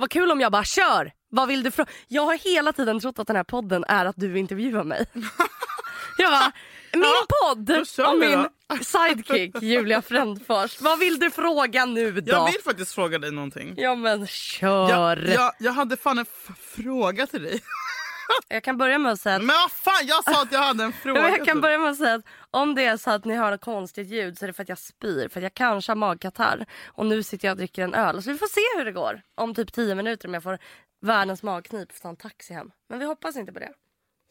Vad kul om jag bara kör. Vad vill du fråga? Jag har hela tiden trott att den här podden är att du intervjuar mig. jag bara, min Ja, podd vi min sidekick Julia Frändfors. Vad vill du fråga nu då? Jag vill faktiskt fråga dig någonting. Ja men kör. Jag, jag, jag hade fan en fråga till dig. Jag kan börja med att säga att Men vad fan, jag sa att jag hade en fråga. Jag kan börja med att säga att om det är så att ni hör ett konstigt ljud så är det för att jag spyr. För att jag kanske har magkatarr. Och nu sitter jag och dricker en öl. Så vi får se hur det går. Om typ 10 minuter om jag får världens magknip får ta en taxi hem. Men vi hoppas inte på det.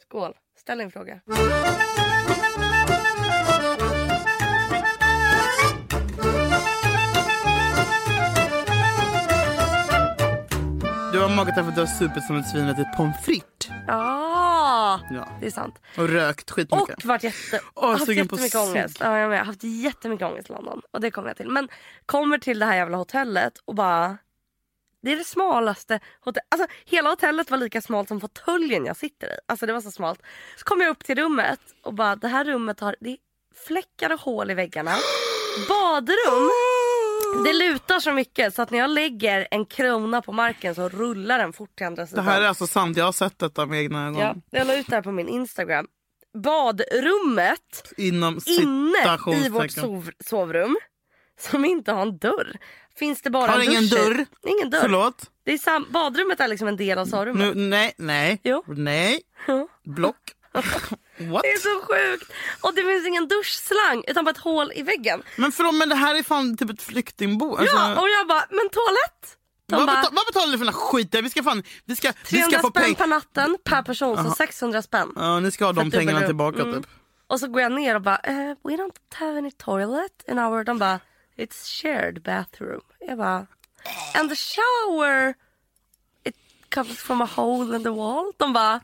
Skål. Ställ din fråga. Du har magat för att du har supit som ett svin och ätit pommes frites. Ja, Ja. det är sant. Och rökt Och skitmycket. varit jätte, Åh, haft på jättemycket cigg. ångest. Ja, jag, med. har haft jättemycket ångest i London. Och det kommer jag till. Men kommer till det här jävla hotellet och bara... Det är det smalaste hotellet. Alltså hela hotellet var lika smalt som fåtöljen jag sitter i. Alltså det var så smalt. Så kom jag upp till rummet och bara det här rummet har det är fläckar och hål i väggarna. Badrum. Det lutar så mycket så att när jag lägger en krona på marken så rullar den fort till andra Det sidan. här är alltså sant, jag har sett detta med egna ögon. Ja, jag la ut det här på min Instagram. Badrummet Inom inne i vårt sov sovrum som inte har en dörr. Finns det bara Har ingen duschar- dörr? Ingen dörr. Förlåt? Det är sam- badrummet är liksom en del av sovrummet. Nu, nej, nej, Jo. nej. Block. What? Det är så sjukt! Och det finns ingen duschslang utan bara ett hål i väggen. Men förlåt, men det här är fan typ ett flyktingbo. Alltså, Ja, och jag bara, men toalett? Vad, bara, betal, vad betalar ni för den här skiten? Vi ska fan, vi ska, vi 300 ska få spänn per natten per person, så 600 spänn. Ja, ni ska ha de För pengarna tillbaka Mm. typ. Och så går jag ner och bara, eh, we don't have any toilet in our... De bara, it's shared bathroom. Jag bara, and the shower, it comes from a hole in the wall. De bara,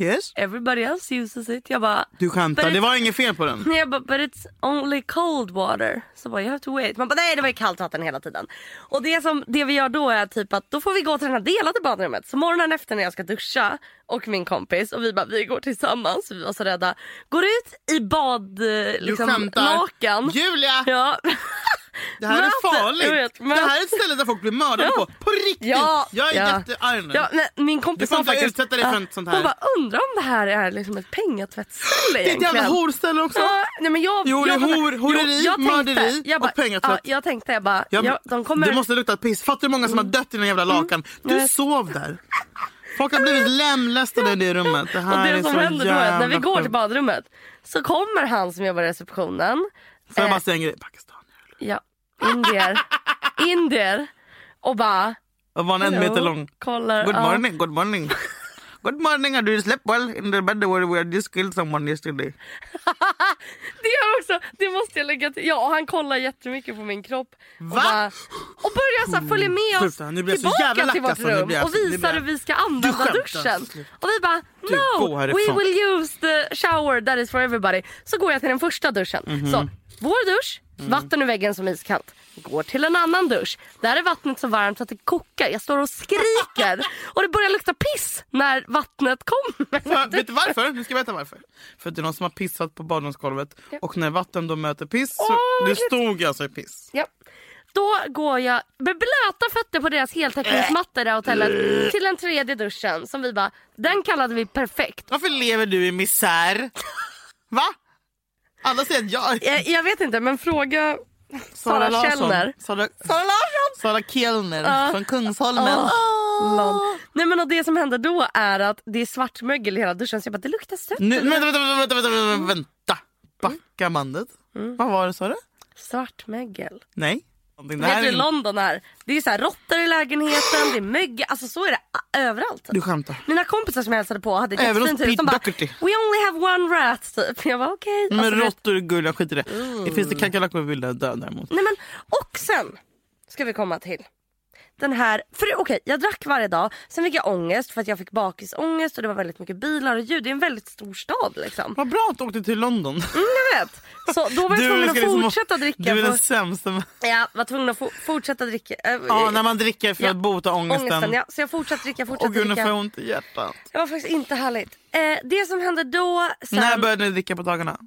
Yes? everybody else uses it. Jag bara, Du skämtar, det var inget fel på den. Jag bara, but it's only cold water. Så bara, you have to wait. Man bara, nej det var ju kallt vatten hela tiden. Och det, som, det vi gör då är typ att då får vi gå till den här delade badrummet. Så morgonen efter när jag ska duscha och min kompis och vi bara, vi går tillsammans. Vi var så rädda. Går ut i bad, eh, Du liksom skämtar. lakan. Julia! Ja. Det här är Möte, farligt. jag vet, det här är ett ställe där folk blir mördade Ja. på. På riktigt! Ja, jag är ja. jättearg nu. Ja, nej, min kompis Du får inte faktiskt, utsätta dig för ett sånt här. Hon bara, undrar om det här är liksom ett pengatvättställe det är ett jävla egentligen. horställe också. Ja, nej, men jag, Jo, det är jag, hor- horeri, jag tänkte- mörderi jag och bara, pengatvätt. Ja, jag tänkte jag bara, Ja, ja, de kommer... Mm. Det måste lukta piss. Fattar du hur många som har dött i den jävla lakan? Du Jag vet. sov där. Folk har blivit lemlästade i det rummet. Det här och är det som så händer då är att när vi går till badrummet så kommer han som jobbar i receptionen. Får jag eh, bara säga en grej? Pakistan. Ja, indier. indier. Och bara... Och var en meter lång. Kollar. Good morning, good morning. Good morning, do slept well in the bed where we just killed someone yesterday. Det gör också, det måste jag lägga till. Ja, och han kollar jättemycket på min kropp. Och, bara, och börjar så här, följa med oss Sluta, tillbaka till vårt alltså, rum blir och visar hur vi ska använda duschen. Och vi bara no, we härifrån." will use the shower that is for everybody. Så går jag till den första duschen. Mhm. Så, vår dusch, Mm. vatten ur väggen som är iskallt. Går till en annan dusch. Där är vattnet så varmt så att det kokar. Jag står och skriker och det börjar lukta piss när vattnet kommer. För, vet du varför? Nu ska jag veta varför. För att det är någon som har pissat på badrumsgolvet och när vatten då möter piss så... Du äckligt. stod alltså i piss. Ja. Då går jag med blöta fötter på deras heltäckningsmatta i det här hotellet till den tredje duschen som vi bara, den kallade vi perfekt. Varför lever du i misär? Va? Alla säger att jag... Jag, vet inte men fråga Sara. Källner. Sara, Sara Larsson! Sara Kellner Ja. från Kungsholmen. Lol. Nej men och det som händer då är att det är svartmögel i hela duschen så jag bara, det luktar sött. Nu, vänta, vänta, vänta, vänta, vänta, vänta. Backa bandet. Mm. Vad var det sa du? Svartmögel. Nej. Det i är... London här, det är så här råttor i lägenheten, det är mögel, alltså så är det överallt. Du skämtar. Mina kompisar som jag hälsade på hade ett Även hos jättefint hus. Pete De bara, Doherty. we only have one rat typ. Jag var okej. Men Alltså, du vet- råttor är gulliga, skit i det. Det finns det kackerlackor vill dö däremot. Nej men och sen ska vi komma till den här, för okej jag drack varje dag, sen fick jag ångest för att jag fick bakisångest och det var väldigt mycket bilar och ljud. Det är en väldigt stor stad liksom. Vad bra att du åkte till London. Mm, jag vet. Så då var jag tvungen att liksom- fortsätta dricka. Du är den sämsta. ja, var tvungen att fo- fortsätta dricka. äh, Ja, när man dricker för Ja, att bota ångesten. ångesten. Ja, så jag fortsatte dricka, fortsatte gud, nu får jag dricka. ont i hjärtat. Det var faktiskt inte härligt. Eh, det som hände då, sen, När började ni dricka på dagarna?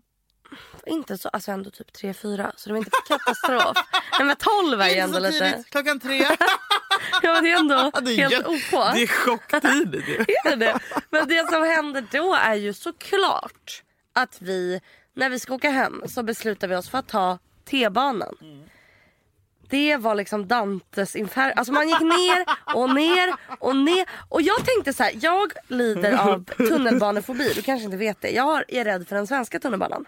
Inte så, alltså ändå typ 3-4 så det var inte katastrof. Nej men 12 är ju ändå lite. klockan tre. Ja, det är ändå Det är helt OK. Det är chocktidigt ju. Är det? Men det som händer då är ju såklart att vi, när vi ska åka hem så beslutar vi oss för att ta T-banan. Det var liksom Dantes inferno. Alltså man gick ner och ner och ner. Och jag tänkte så här, jag lider av tunnelbanefobi. Du kanske inte vet det. Jag har- är rädd för den svenska tunnelbanan.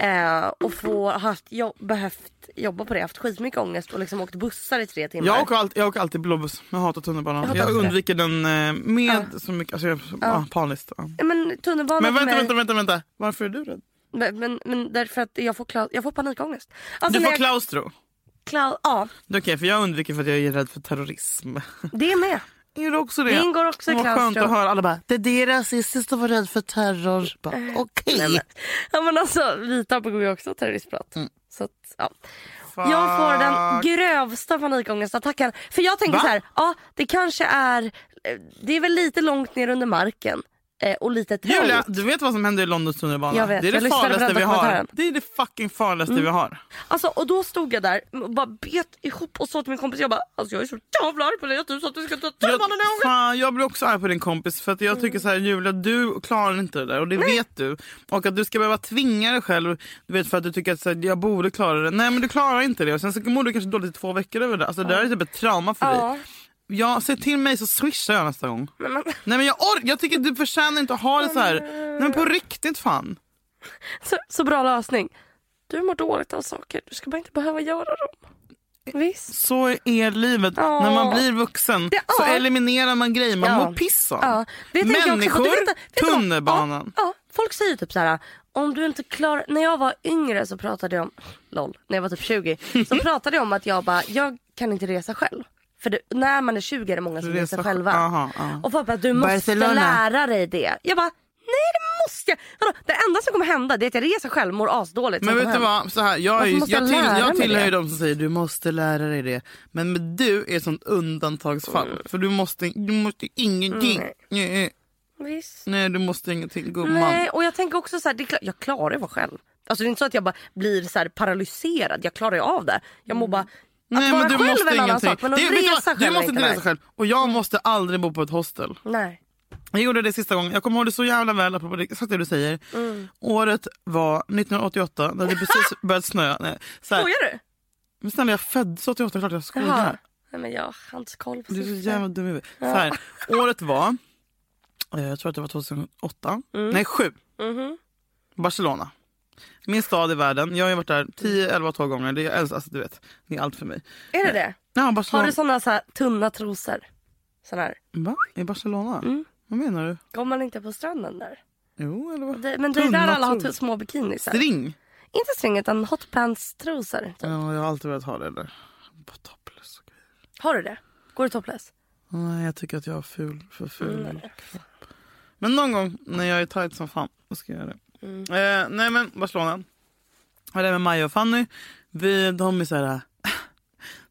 Eh, och få, haft, jobb, behövt jobba på det. Haft skitmycket ångest och liksom åkt bussar i tre timmar. Jag åker, alltid, jag åker alltid blåbuss. Jag hatar tunnelbanan. Jag Jag, det. undviker den eh, med så mycket. Alltså, jag, ja. paniskt. Ja, Men tunnelbanan Men vänta, mig, vänta, vänta, vänta. Varför är du rädd? Men, men, men därför att jag får, kla- jag får panikångest. Alltså Du får jag, klaustro. Det är Okej, för jag undviker för att jag är rädd för terrorism. det är med. Är du också det? Det ingår också i Vad skönt att höra. Alla bara, det är rasistiskt att vara rädd för terror. Bara, Okej. Nej, men, ja, men alltså, vita begår ju också terroristbrott. Mm. Så att, ja. Jag får den grövsta panikångestattacken. För jag tänker Va? så här, ja det kanske är, eh, det är väl lite långt ner under marken. Eh, Och lite trångt. Julia, du vet vad som händer i Londons tunnelbana? Jag vet, Det är jag det farligaste vi har. Det är det fucking farligaste vi har. Alltså, och då stod jag där och bara bet ihop och sa till min kompis, jag bara alltså jag är så jävla arg på dig att du sa att du ska ta Jag, tunnelbanan nu. fan, jag blir också arg på din kompis för att jag tycker så här Julia du klarar inte det där och det vet du. Och att du ska behöva tvinga dig själv du vet, för att du tycker att så här, jag borde klara det. Nej men du klarar inte det och sen så mår du kanske dåligt i två veckor över det. Alltså det där är typ ett trauma för Ja. dig. Ja, säg till mig så swishar jag nästa gång. Men, men, Nej men jag orkar, jag tycker du förtjänar inte att ha det så här. Nej men på riktigt fan. så, så bra lösning. Du mår dåligt av saker, du ska bara inte behöva göra dem. Visst? Så är livet. Ja. När man blir vuxen Det- så ja. eliminerar man grejer man Ja. mår piss av. Ja, på. Människor, vet vet tunnelbanan. Ja, ja, folk säger typ så här. Om du inte klarar... När jag var yngre så pratade jag om... LOL, när jag var typ 20. Så pratade jag om att jag bara, jag kan inte resa själv. För det, när man är 20 är det många som reser sj- själva. aha, ja. Och folk bara, du måste Barcelona. lära dig det. Jag bara, nej det måste jag. Vadå? Det enda som kommer hända det är att jag reser själv, mår asdåligt. Men vet du vad? Så här, jag, är, jag, jag till, jag tillhör ju det? de som säger du måste lära dig det. Men, men du är ett sånt undantagsfall. För du måste, du måste ingenting. Mm. Nej. Visst. Nej du måste ingenting gumman. Nej, och jag tänker också så här, det är klart, jag klarar vara själv. Alltså det är inte så att jag bara blir så paralyserad, jag klarar ju av det. Jag mår bara... Nej, vara men du själv måste är en annan sak, men att Det- resa själv Du måste inte resa själv. Och jag måste aldrig bo på ett hostel. Nej. Jag gjorde det sista gången. Jag kommer ihåg det så jävla väl, apropå det, exakt det du säger. Mm. Året var 1988, när det precis börjat snöa. Nej, så här, Skojar du? men snälla jag föddes 88, klart jag skojar. Jaha. Nej, men jag har inte koll på Du är så jävla dum i huvudet. Här, Året var, eh, jag tror att det var 2008, Mm. nej 7. Mhm. Barcelona. Min stad i världen. Jag har varit där 10, 11, 12 gånger. Det är, alltså, du vet, det är allt för mig. Är det det? Ja, Barcelona. Har du såna så här tunna trosor? Såna här. Va? I Barcelona? Mm. Vad menar du? Går man inte på stranden där? Jo, eller vad? Det, men det är där alla har små bikinisar. String? Inte string utan hotpants-trosor. Typ. Ja, jag har alltid velat ha det där. Bara topless och grejer. Har du det? Går du topless? Nej, jag tycker att jag är ful. För ful. Mm. Men någon gång när jag är tight som fan, då ska jag göra det. Mm. Eh, nej men Barcelona. det var med Maja och Fanny. Vi, de är så här... Ah,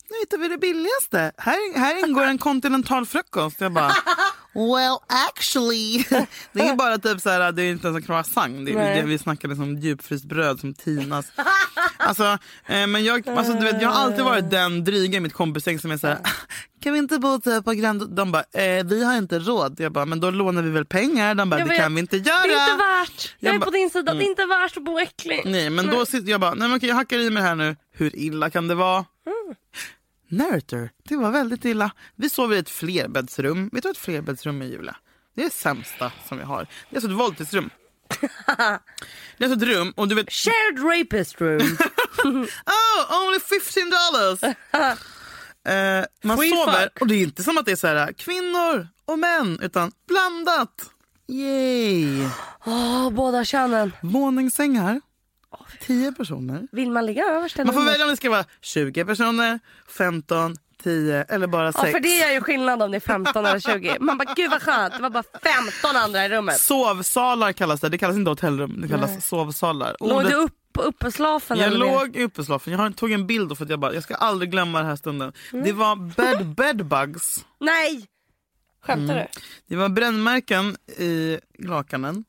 nu hittar vi det billigaste. Här, här ingår en kontinental frukost. Jag bara... Well actually. Det är bara typ så här, det är inte ens en croissant. Det det, vi snackar liksom djupfryst bröd som tinas. Alltså, eh, men jag, alltså, du vet, jag har alltid varit den dryga i mitt kompisgäng som är så här, kan vi inte bo typ på Grand... De bara, eh, vi har inte råd. Jag bara, men då lånar vi väl pengar? De bara, Jag det kan vi inte göra. Det är inte värt. Jag, Jag är ba- på din sida. Det är inte värt att bo äckligt. Nej men då sitter jag bara, nej men okej jag hackar i mig här nu. Hur illa kan det vara? Narrator, det var väldigt illa. Vi sov i ett flerbäddsrum. Vet du vad ett flerbäddsrum är Julia? Det är det sämsta som vi har. Det är alltså ett våldtäktsrum. Det är alltså ett rum och du vet, Shared rapist room. oh only 15 dollars! eh, man Free sover fuck. och det är inte som att det är så här kvinnor och män utan blandat. Yay! Åh, båda könen. Våningssängar, 10 personer. Vill man ligga överst Man får välja om det ska vara 20 personer, 15, 10 eller bara 6. Ja, för det är ju skillnad om det är 15 eller 20. Man bara, gud vad skönt. Det var bara 15 andra i rummet. Sovsalar kallas det. Det kallas inte hotellrum, det kallas Nej. sovsalar. Låg Ordet- du upp på uppeslafen? jag låg i uppeslafen. Jag har- tog en bild för att jag bara, jag ska aldrig glömma den här stunden. Mm. Det var bed, bedbugs. Nej! Skämtar Mm. du? Det var brännmärken i lakanen.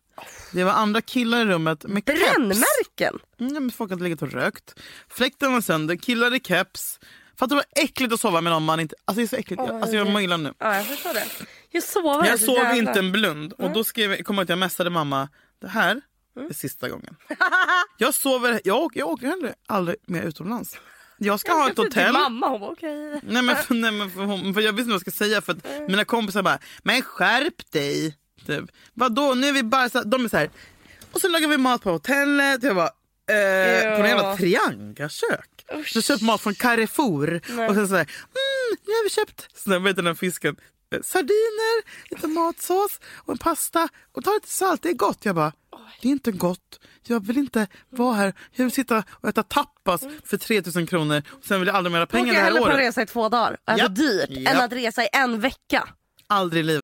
Det var andra killar i rummet med keps. Brännmärken? Mm, men folk hade legat och rökt. Fläkten var sönder, killar i keps. Fattar du vad äckligt att sova med någon man inte... Alltså det är så äckligt. Åh, alltså jag mår illa nu. Ja, jag förstår det. Jag sover Jag så sov jävla- inte en blund. Och då skrev kommer jag att jag messade mamma. Det här Mm. är sista gången. jag sover... Jag åker, jag åker heller aldrig mer utomlands. Jag ska ha ett Till hotell. mamma, hon var okej. Nej men, för, nej, men för, hon, för jag visste inte vad jag ska säga för att Mm. mina kompisar bara “men skärp dig”. Typ. Vadå nu är vi bara så, de är så här. Och så lagar vi mat på hotellet. Jag bara eh, på en jävla triangelkök. Så köpt mat från Carrefour och sen så här, mm, nu har vi köpt sån vet den här fisken. eh, Sardiner, lite matsås och en pasta och ta lite salt, det är gott. Jag bara, det är inte gott. Jag vill inte vara här. Jag vill sitta och äta tapas för 3000 kronor och sen vill jag aldrig mer ha Då pengar åker det jag här hellre på en året. resa i två dagar. Alltså Japp. dyrt Japp. än att resa i en vecka. Aldrig i livet.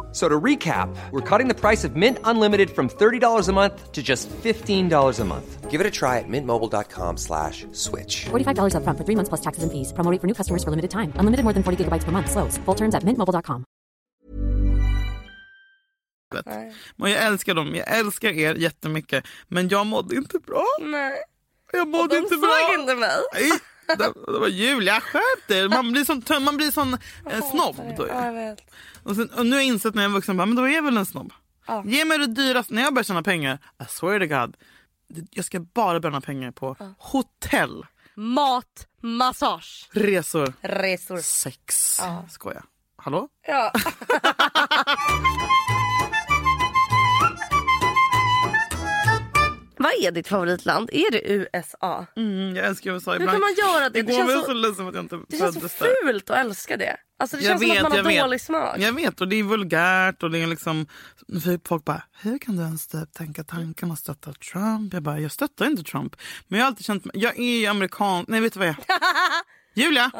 F- So to recap, we're cutting the price of Mint Unlimited from $30 a month to just $15 a month. Give it a try at mintmobile.com slash switch. $45 upfront for three months plus taxes and fees. Promo for new customers for limited time. Unlimited more than 40 gigabytes per month. Slows. Full terms at mintmobile.com. Och jag älskar dem, jag älskar er jättemycket. Men jag mådde inte bra. Nej. Jag Och mådde de inte såg bra. inte mig. Det, det var Julia, skärp dig. Man blir sån, man blir sån eh, snobb. Då. Ja, vet. Och, sen, och nu har jag insett när jag är vuxen, bara, men då är jag väl en snobb. Ja. Ge mig det dyraste, när jag börjar tjäna pengar, I swear to God. Jag ska bara bränna pengar på hotell, Mat, massage, resor, resor. sex. Ja. Skoja. Hallå? Ja. Vad är ditt favoritland? Är det USA? Mm, jag älskar USA Hur ibland. kan man göra det? Det Det känns så- så för att jag inte Det känns så föddes där. fult att älska det. Alltså det Jag känns som att man har dålig smak. Jag vet och det är vulgärt och det är liksom folk bara hur kan du ens typ tänka tanken att stötta Trump? Jag bara jag stöttar inte Trump. Men jag har alltid känt jag är ju amerikan, nej vet du vad jag är? Julia,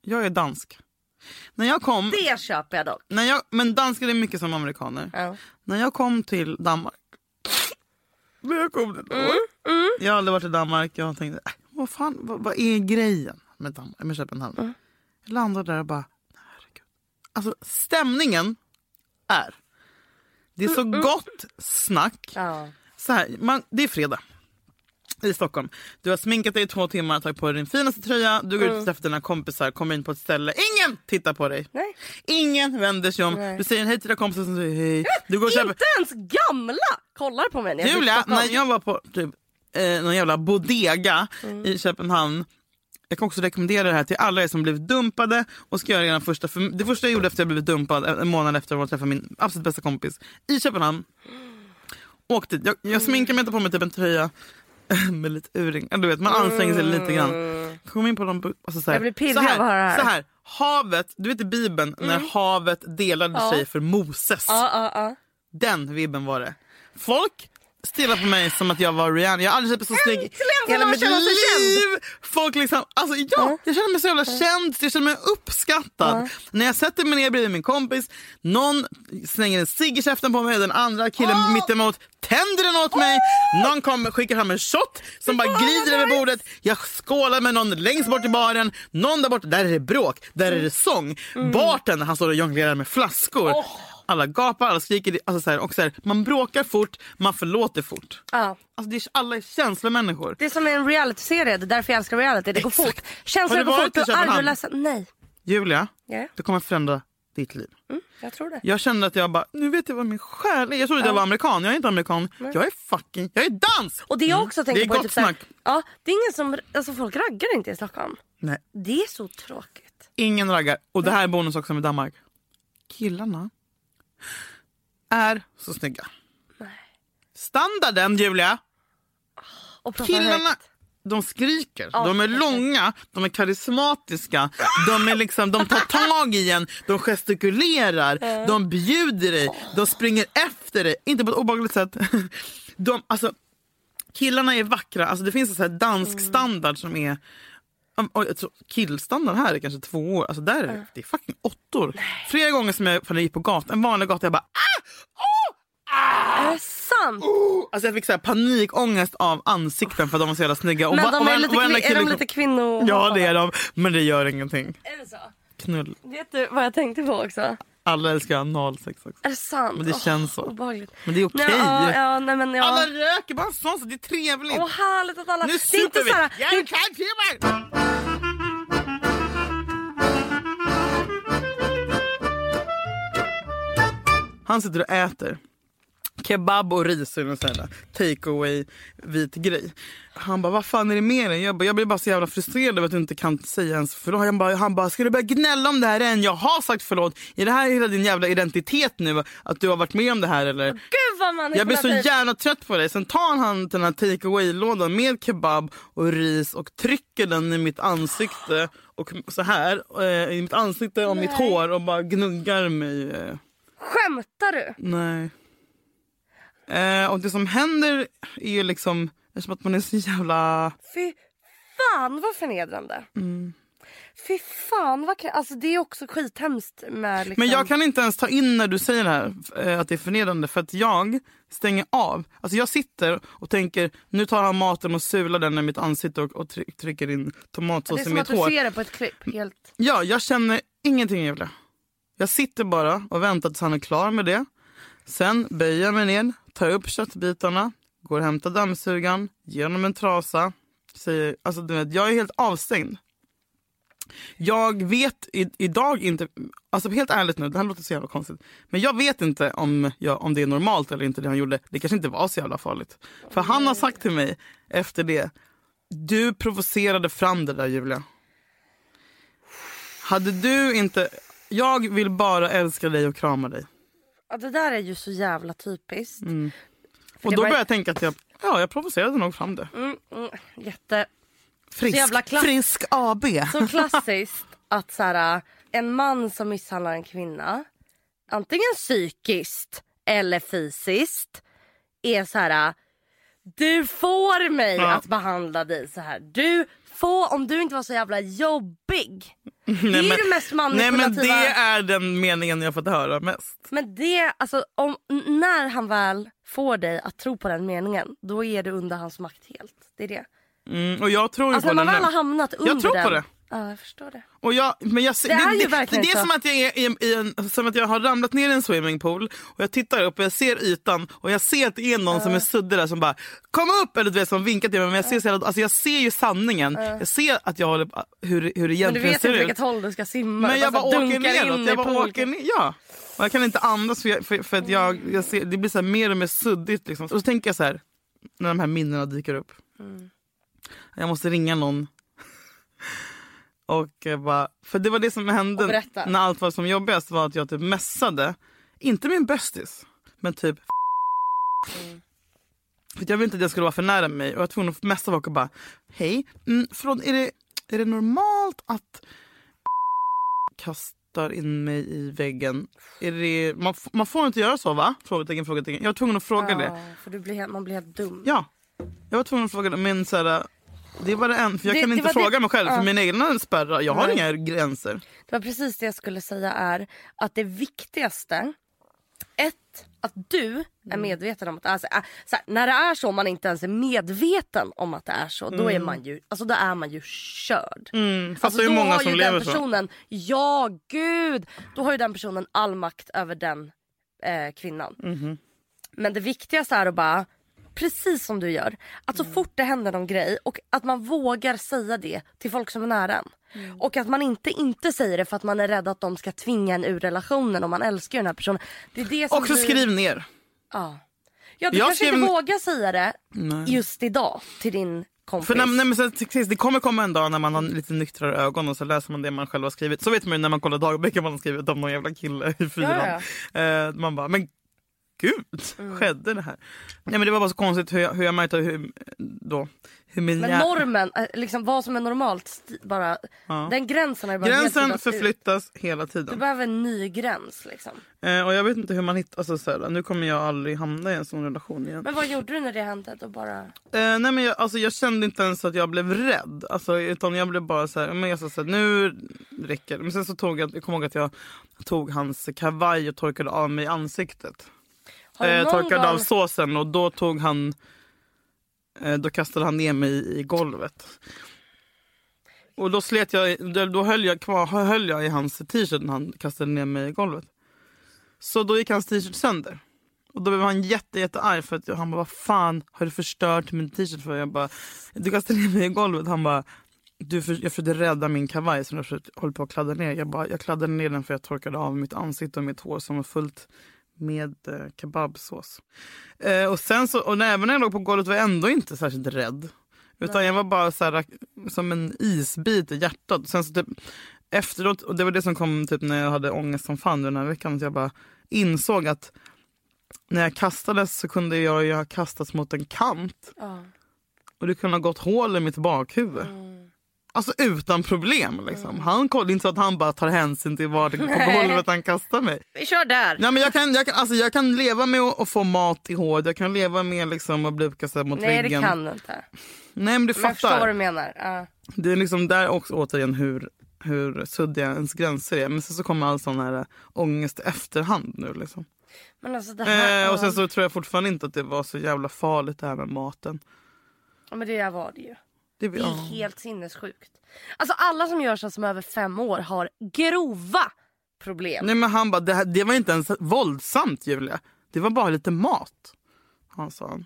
jag är dansk. När jag kom, Det köper jag dock. när jag, men danskar är mycket som amerikaner. Ja. När jag kom till Danmark. När jag kom till Danmark. Jag har aldrig varit i Danmark. Jag tänkte, äh, vad fan, vad, vad är grejen med, Danmark, med Köpenhamn? Jag landade där och bara, herregud. Alltså stämningen är, det är så gott snack. Ja. Så här, man, det är fredag i Stockholm. Du har sminkat dig i två timmar, tagit på dig din finaste tröja, du går ut och träffar dina kompisar, kommer in på ett ställe. Ingen tittar på dig. Nej. Ingen vänder sig om. Nej. Du säger hej till dina kompisar som säger hej. Du går och köper... Inte ens gamla kollar på mig när jag Julia, när jag var på typ, eh, någon jävla bodega i Köpenhamn. Jag kan också rekommendera det här till alla er som blivit dumpade och ska göra första. För det första jag gjorde efter jag blivit dumpad, en månad efter att jag träffade min absolut bästa kompis i Köpenhamn. Åkte. Jag, jag sminkade mig, tog på mig typ en tröja med lite urring. Du vet, man anstränger sig lite grann. Kom in på de, bu- alltså så här, Jag blir pirrig av att höra det här. Så här, havet, du vet i Bibeln när havet delade Ja. sig för Moses. Ja, ja. Den vibben var det. Folk stirrar på mig som att jag var Rihanna. Jag har aldrig sett mig så snygg i hela mitt liv. Folk liksom, alltså ja, jag känner mig så jävla känd, jag känner mig uppskattad. När jag sätter mig ner bredvid min kompis, någon slänger en cigg i käften på mig, den andra killen mittemot tänder den åt mig. Någon kommer, skickar fram en shot som bara glider över bordet. Jag skålar med någon längst bort i baren. Någon där borta, där är det bråk, där är det sång. Bartendern han står och jonglerar med flaskor. Alla gapar, alla skriker. Alltså så här, och så här, man bråkar fort, man förlåter fort. ja. Alltså det är, alla är känslomänniskor. Det är som en realityserie, det är därför jag älskar reality. Det går Exakt. fort. Känslor går fort, du är arg och ledsen. Nej, Julia, Ja. det kommer förändra ditt liv. jag tror det. Jag kände att jag bara, nu vet jag vad min själ är. Jag trodde jag var amerikan, jag är inte amerikan. Jag är fucking, jag är dansk! Och det jag också tänker Det är på är typ snack. ja, det är ingen som, alltså folk raggar inte i Stockholm. Nej, Det är så tråkigt. ingen raggar. Och det här är bonus också med Danmark. Killarna är så snygga. Standarden Julia, Och killarna högt. de skriker. de är långa, de är karismatiska, de, är liksom, de tar tag i en, de gestikulerar, de bjuder dig, de springer efter dig. Inte på ett obehagligt sätt. De, alltså, killarna är vackra. Alltså, det finns en sån här dansk standard som är Um, tror killstandarden här är kanske två år. Alltså där är det, är fucking åttor. Flera gånger som jag, jag gick på gatan, en vanlig gata, jag bara ah! Oh! Ah! Är det sant? Oh! Alltså jag fick så här panikångest av ansikten för att de var så jävla snygga. Och Men de är, lite, kille är de lite kvinno... Ja det är de, men det gör ingenting. Är det så? Knull. Vet du vad jag tänkte på också? Alla älskar analsex också. Är det sant? Men det Åh, känns så. Obehagligt. Men det är okej. Nej, ja, ja, nej, men ja. Alla röker bara sånt så det är trevligt. Åh härligt att alla... nu det är inte vi! såhär... Jag är kallfeber! Han sitter och äter kebab och ris och take away vit grej. Han bara, vad fan är det med dig? Jag, bara, jag blir bara så jävla frustrerad över att du inte kan säga ens förlåt. Han bara, han bara, ska du börja gnälla om det här än? Jag har sagt förlåt. Är det här hela din jävla identitet nu? Att du har varit med om det här eller? Gud vad man Jag blir så jävla trött på dig. Sen tar han den här take away-lådan med kebab och ris och trycker den i mitt ansikte och så här eh, i mitt ansikte och mitt hår och bara gnuggar mig. Eh. Skämtar du? Nej. Eh, och det som händer är ju liksom eftersom att man är så jävla... Fy fan vad förnedrande. Mm. Fy fan vad Alltså det är också skithemskt med liksom... Men jag kan inte ens ta in när du säger det här eh, att det är förnedrande för att jag stänger av. Alltså jag sitter och tänker nu tar han maten och sular den i mitt ansikte och, och try- trycker in Det tomatsås är i som mitt att du hår. ser det på ett klipp. Helt... Ja, jag känner ingenting Julia. Jag sitter bara och väntar tills han är klar med det. Sen böjer jag mig ner, tar upp köttbitarna, går och hämtar dammsugaren, ger honom en trasa. Säger, alltså, du vet, jag är helt avstängd. Jag vet i, idag inte, alltså helt ärligt nu, det här låter så jävla konstigt. Men jag vet inte om, jag, om det är normalt eller inte det han gjorde. Det kanske inte var så jävla farligt. För han har sagt till mig efter det, du provocerade fram det där Julia. Hade du inte... Jag vill bara älska dig och krama dig. Ja, det där är ju så jävla typiskt. Mm. Och då var- börjar jag tänka att jag, ja, jag provocerade nog fram det. Mm, mm, jätte... Frisk, jävla klass- frisk AB. Så klassiskt att så här, en man som misshandlar en kvinna antingen psykiskt eller fysiskt är så här du får mig Ja. att behandla dig så här. Du får, om du inte var så jävla jobbig. Det är Nej, men- det mest Nej manipulativa. men det är den meningen jag fått höra mest. Men det, alltså om, när han väl får dig att tro på den meningen, då är du under hans makt helt. Det är det. Mm, och jag tror Alltså på när man den väl har hamnat under Jag tror den. på det. Ja, jag förstår det. Och jag, men jag, ser- Det är ju det, verkligen det är så. som att jag är i, i en, som att jag har ramlat ner i en swimmingpool och jag tittar upp och jag ser ytan och jag ser att det är någon som är suddig där som bara kom upp eller du vet som vinkar till mig men jag ser, så jävla- alltså, jag ser ju sanningen. Jag ser att jag håller, på- hur, hur det Men du egentligen vet ser inte ut. vilket håll du ska simma. Men jag bara så här åker neråt. in Jag bara åker ner. Ja. Och jag kan inte andas för, jag, för, för att jag, jag ser, det blir så mer och mer suddigt. Liksom. Och så tänker jag så här, när de här minnena dyker upp. Mm. Jag måste ringa någon. Och eh, bara, för det var det som hände när allt var som jobbigast var att jag typ messade, inte min bästis, men typ Mm. för jag ville inte att jag skulle vara för nära mig och jag var tvungen att messa folk och bara hej, mm, förlåt, är det, är det normalt att kastar in mig i väggen? Är det, man, man får inte göra så va? Frågetecken, frågetecken. Jag var tvungen att fråga det. Ja, för du blir, helt- man blir helt dum. Ja, jag var tvungen att fråga det. Men så här, det var det en, för jag Det- kan det inte fråga det- mig själv ja. för mina egna spärrar. Jag har Nej. inga gränser. Det var precis det jag skulle säga är att det viktigaste, ett, att du är Mm. medveten om att alltså, äh, så här, när det är så man inte ens är medveten om att det är så, då är man ju, alltså då är man ju körd. Mm, fast Alltså, det är då många har som ju lever den så. personen, ja gud, då har ju den personen all makt över den eh, kvinnan. Mhm. Men det viktigaste är att bara, precis som du gör, att Mm. så fort det händer någon grej och att man vågar säga det till folk som är nära en. Mm. Och att man inte inte säger det för att man är rädd att de ska tvinga en ur relationen om man älskar den här personen. Det är det som Också blir- skriv ner. Ja. Ja, du Jag kanske skrev- inte vågar säga det Nej. just idag till din kompis. För när, nej, men det kommer komma en dag när man har lite nyktrare ögon och så läser man det man själv har skrivit. Så vet man ju när man kollar dagböcker man har skrivit om någon jävla kille i fyran. Ja, Eh, man bara, men gud, Mm. skedde det här? Nej men det var bara så konstigt hur jag, hur jag märkte hur, då, hur min Men hjär- normen, eh, liksom vad som är normalt, bara, den gränsen ju bara Gränsen suddats ut. förflyttas hela Du tiden. behöver en ny gräns liksom. Eh, och jag vet inte hur man hittar, alltså, så här, nu kommer jag aldrig hamna i en sån relation igen. Men vad gjorde du när det hände? Då bara... Eh, nej men jag, alltså, jag kände inte ens att jag blev rädd. Alltså, utan jag blev bara så här, men jag sa så här, nu räcker det. Men sen så tog jag, jag kommer ihåg att jag tog hans kavaj och torkade av mig ansiktet. Eh, torkade av såsen och då tog han, eh, då kastade han ner mig i, golvet. Och då slet jag, då- höll jag kvar, höll jag i hans t-shirt när han kastade ner mig i golvet. Så då gick hans t-shirt sönder. Och då blev han jätte, jätte arg för att han bara vad fan har du förstört min t-shirt för? Jag bara du kastade ner mig i golvet. Han bara du för, jag försökte rädda min kavaj som jag försökte, höll på att kladda ner. Jag, bara, jag kladdade ner den för jag torkade av mitt ansikte och mitt hår som var fullt med eh, kebabsås. Eh, och sen så, och även när jag låg på golvet var jag ändå inte särskilt rädd. Utan jag var bara så här, som en isbit i hjärtat. Sen så typ, efteråt, och det var det som kom typ när jag hade ångest som fan den här veckan. Så jag bara insåg att när jag kastades så kunde jag ju ha kastats mot en kant. Ja. Och det kunde ha gått hål i mitt bakhuvud. Alltså utan problem. Liksom. Han kollade inte så att han bara tar hänsyn till var det på golvet han kastar mig. Vi kör där! Ja, men jag, kan, jag, kan, alltså, jag kan leva med att, att få mat i håret. Jag kan leva med liksom, att bli uppkastad mot Nej det väggen. kan du inte. Nej men du Men jag förstår vad fattar. du menar. Ja. Det är liksom där också återigen hur, hur suddiga ens gränser är. Men sen så kommer all sån här äh, ångest efterhand nu. Liksom. Men alltså det här... Eh, och sen så tror jag fortfarande inte att det var så jävla farligt det här med maten. Ja, men det var det ju. Det, Det är ja. helt sinnessjukt. Alltså alla som gör så som är över fem år har grova problem. Nej men han bara, det, här, det var inte ens våldsamt Julia. Det var bara lite mat. Han sa.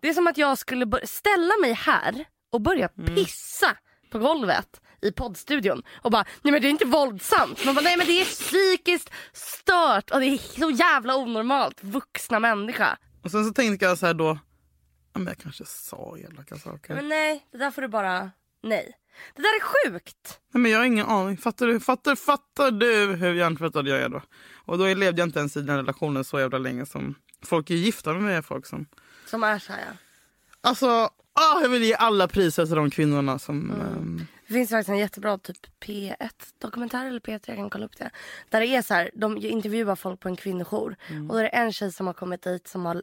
Det är som att jag skulle ställa mig här och börja Mm. pissa på golvet i poddstudion och bara nej men det är inte våldsamt. Man bara nej men det är psykiskt stört och det är så jävla onormalt. Vuxna människa. Och sen så tänkte jag så här då, men jag kanske sa elaka saker. Men nej, det där får du bara nej. Det där är sjukt. Nej, men jag har ingen aning. Fattar du, fattar, fattar du hur hjärntvättad jag är då? Och då levde jag inte ens i den relationen så jävla länge som folk är gifta med mig. Folk som... Som är så här. ja. Alltså, ah, jag vill ge alla priser till de kvinnorna som... ehm, Det finns faktiskt en jättebra typ P1 dokumentär eller P3, jag kan kolla upp det. Där det är så här, de intervjuar folk på en kvinnojour och då är det en tjej som har kommit dit som har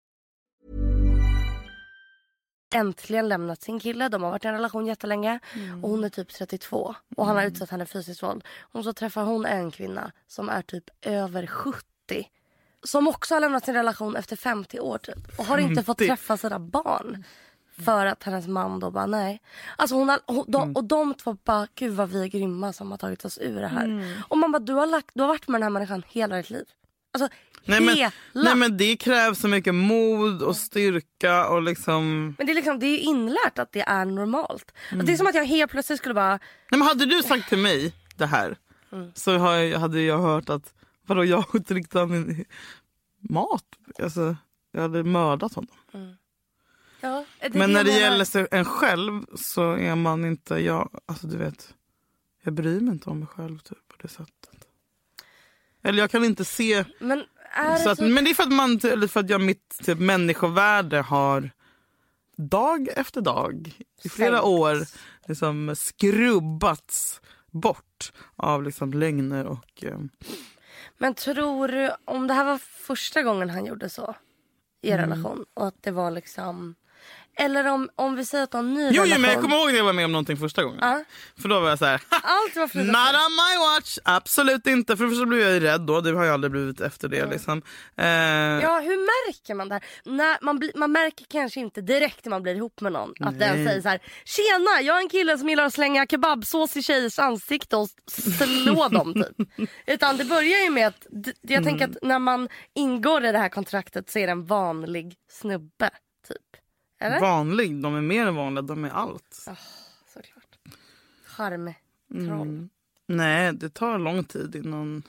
Äntligen lämnat sin kille. De har varit i en relation jättelänge och hon är typ 32 och han har utsatt henne för fysiskt våld. Och så träffar hon en kvinna som är typ över 70 som också har lämnat sin relation efter 50 år typ och har inte fått 50? träffa sina barn. För att hennes man då bara nej. Alltså hon har, hon, de, Och de två bara gud vad vi är grymma som har tagit oss ur det här. Och man bara du har, lagt, du har varit med den här människan hela ditt liv. Alltså nej, men, hela. nej men det krävs så mycket mod och styrka och liksom... Men det är, liksom, det är inlärt att det är normalt. Att det är som att jag helt plötsligt skulle bara... Nej, men hade du sagt till mig det här så har jag, hade jag hört att vadå, jag inte riktigt min mat. Alltså, jag hade mördat honom. Ja, det Men är när det gäller en själv så är man inte... Jag, alltså du vet, jag bryr mig inte om mig själv typ, på det sättet. Eller jag kan inte se... Men är Så att, så... men det är för att, man, för att jag, mitt typ, människovärde har dag efter dag i flera Sänkts. år liksom, skrubbats bort av liksom, lögner och... Eh, Men tror du, om det här var första gången han gjorde så i Mm. relation och att det var liksom Eller om, om vi säger att du har en ny Jo, jo relation. men jag kommer ihåg när jag var med om någonting första gången. Ja. För då var jag så här. Allt var. Not on my watch! Absolut inte. För det första blev jag ju rädd då. Det har jag aldrig blivit efter det. Liksom. Eh, Ja, hur märker man det här? När man, bli, man märker kanske inte direkt när man blir ihop med någon att den säger så här: Tjena, jag är en kille som gillar att slänga kebabsås i tjejers ansikte och slå dem typ. Utan det börjar ju med att, jag tänker att när man ingår i det här kontraktet så är det en vanlig snubbe. Eller? Vanlig. De är mer än vanliga. De är allt. Såklart. Charmtroll. Mm. Nej, det tar lång tid innan...